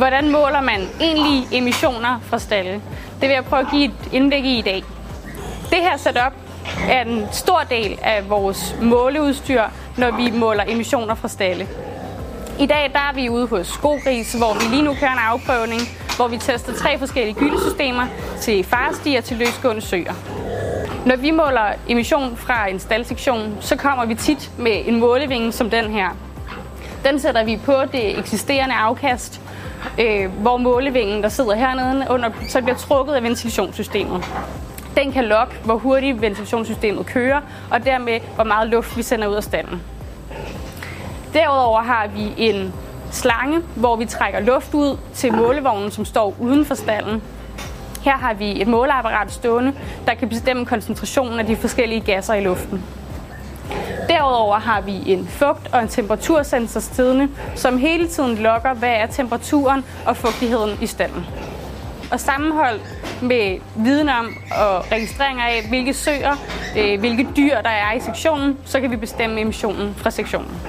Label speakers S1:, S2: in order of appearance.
S1: Hvordan måler man egentlig emissioner fra stalle? Det vil jeg prøve at give et indblik i i dag. Det her setup er en stor del af vores måleudstyr, når vi måler emissioner fra stalle. I dag der er vi ude hos Skogris, hvor vi lige nu kører en afprøvning, hvor vi tester tre forskellige gyldesystemer til farestier til løsgående søer. Når vi måler emission fra en staldsektion, så kommer vi tit med en målevinge som den her. Den sætter vi på det eksisterende afkast, øh, hvor målevingen, der sidder hernede under, så bliver trukket af ventilationssystemet. Den kan lokke, hvor hurtigt ventilationssystemet kører, og dermed hvor meget luft vi sender ud af stallen. Derudover har vi en slange, hvor vi trækker luft ud til målevognen, som står uden for stallen. Her har vi et måleapparat stående, der kan bestemme koncentrationen af de forskellige gasser i luften. Derudover har vi en fugt- og en temperatursensor stedende, som hele tiden logger, hvad er temperaturen og fugtigheden i stallen. Og sammenholdt med viden om og registreringer af, hvilke søer, øh, hvilke dyr der er i sektionen, så kan vi bestemme emissionen fra sektionen.